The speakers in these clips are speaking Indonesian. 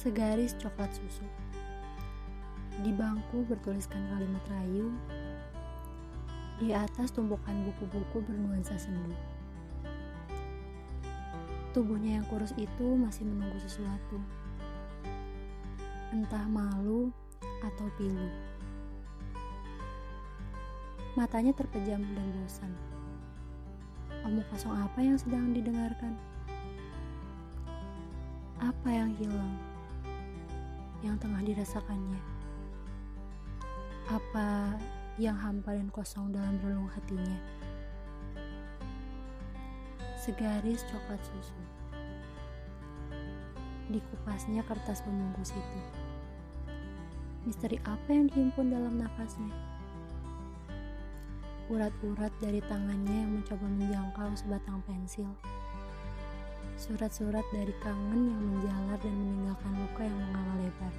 Segaris coklat susu. Di bangku bertuliskan kalimat rayu. Di atas tumpukan buku-buku bernuansa sendu. Tubuhnya yang kurus itu masih menunggu sesuatu. Entah malu atau pilu. Matanya terpejam dan bosan. Omong kosong apa yang sedang didengarkan? Apa yang hilang? Yang tengah dirasakannya? Apa yang hampa dan kosong dalam relung hatinya? Segaris coklat susu. Dikupasnya kertas pembungkus itu. Misteri apa yang dihimpun dalam nafasnya? Urat-urat dari tangannya yang mencoba menjangkau sebatang pensil. Surat-surat dari kangen yang menjalar dan meninggalkan luka yang menganga lebar.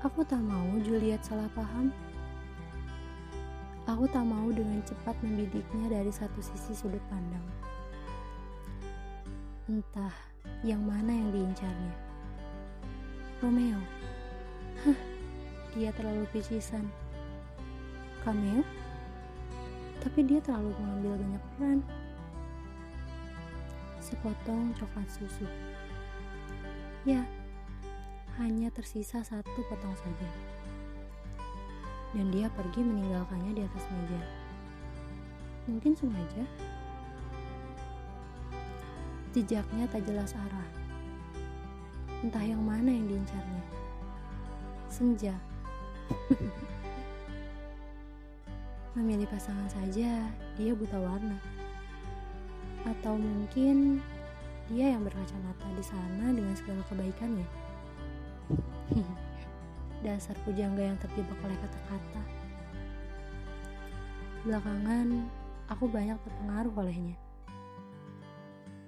Aku tak mau Juliet salah paham. Aku tak mau dengan cepat membidiknya dari satu sisi sudut pandang. Entah yang mana yang diincarnya. Romeo. Hah, dia terlalu picisan. Cameo? Tapi dia terlalu mengambil banyak peran. Sepotong coklat susu. Ya, hanya tersisa satu potong saja. Dan dia pergi meninggalkannya di atas meja. Mungkin sengaja. Jejaknya tak jelas arah. Entah yang mana yang diincarnya. Senja. Memilih pasangan saja, dia buta warna. Atau mungkin dia yang berkacamata di sana dengan segala kebaikannya. Dasar pujangga yang terjebak oleh kata-kata. Belakangan, aku banyak terpengaruh olehnya.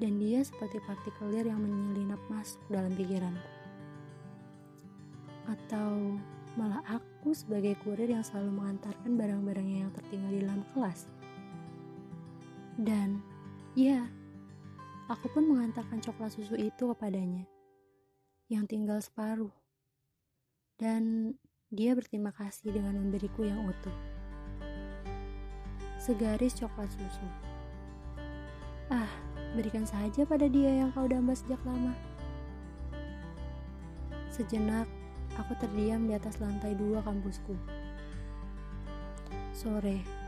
Dan dia seperti partikel yang menyelinap masuk dalam pikiranku. Atau malah aku sebagai kurir yang selalu mengantarkan barang-barangnya yang tertinggal di dalam kelas. Dan ya, aku pun mengantarkan coklat susu itu kepadanya, yang tinggal separuh. Dan dia berterima kasih dengan memberiku yang utuh. Segaris coklat susu. Ah, berikan saja pada dia yang kau damba sejak lama. Sejenak, aku terdiam di atas lantai dua kampusku. Sore,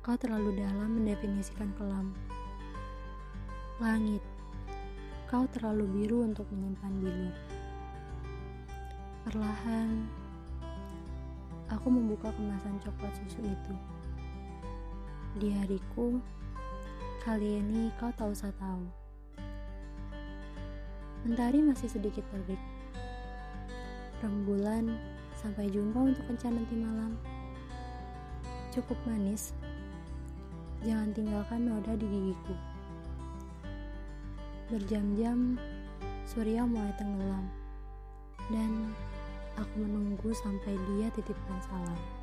kau terlalu dalam mendefinisikan kelam. Langit, kau terlalu biru untuk menyimpan bilur. Perlahan, aku membuka kemasan coklat susu itu. Di hariku, kali ini kau tahu saya tahu. Mentari masih sedikit terbit. Rembulan, sampai jumpa untuk kencan nanti malam. Cukup manis. Jangan tinggalkan noda di gigiku. Berjam-jam, surya mulai tenggelam. Dan aku menunggu sampai dia titipkan salam.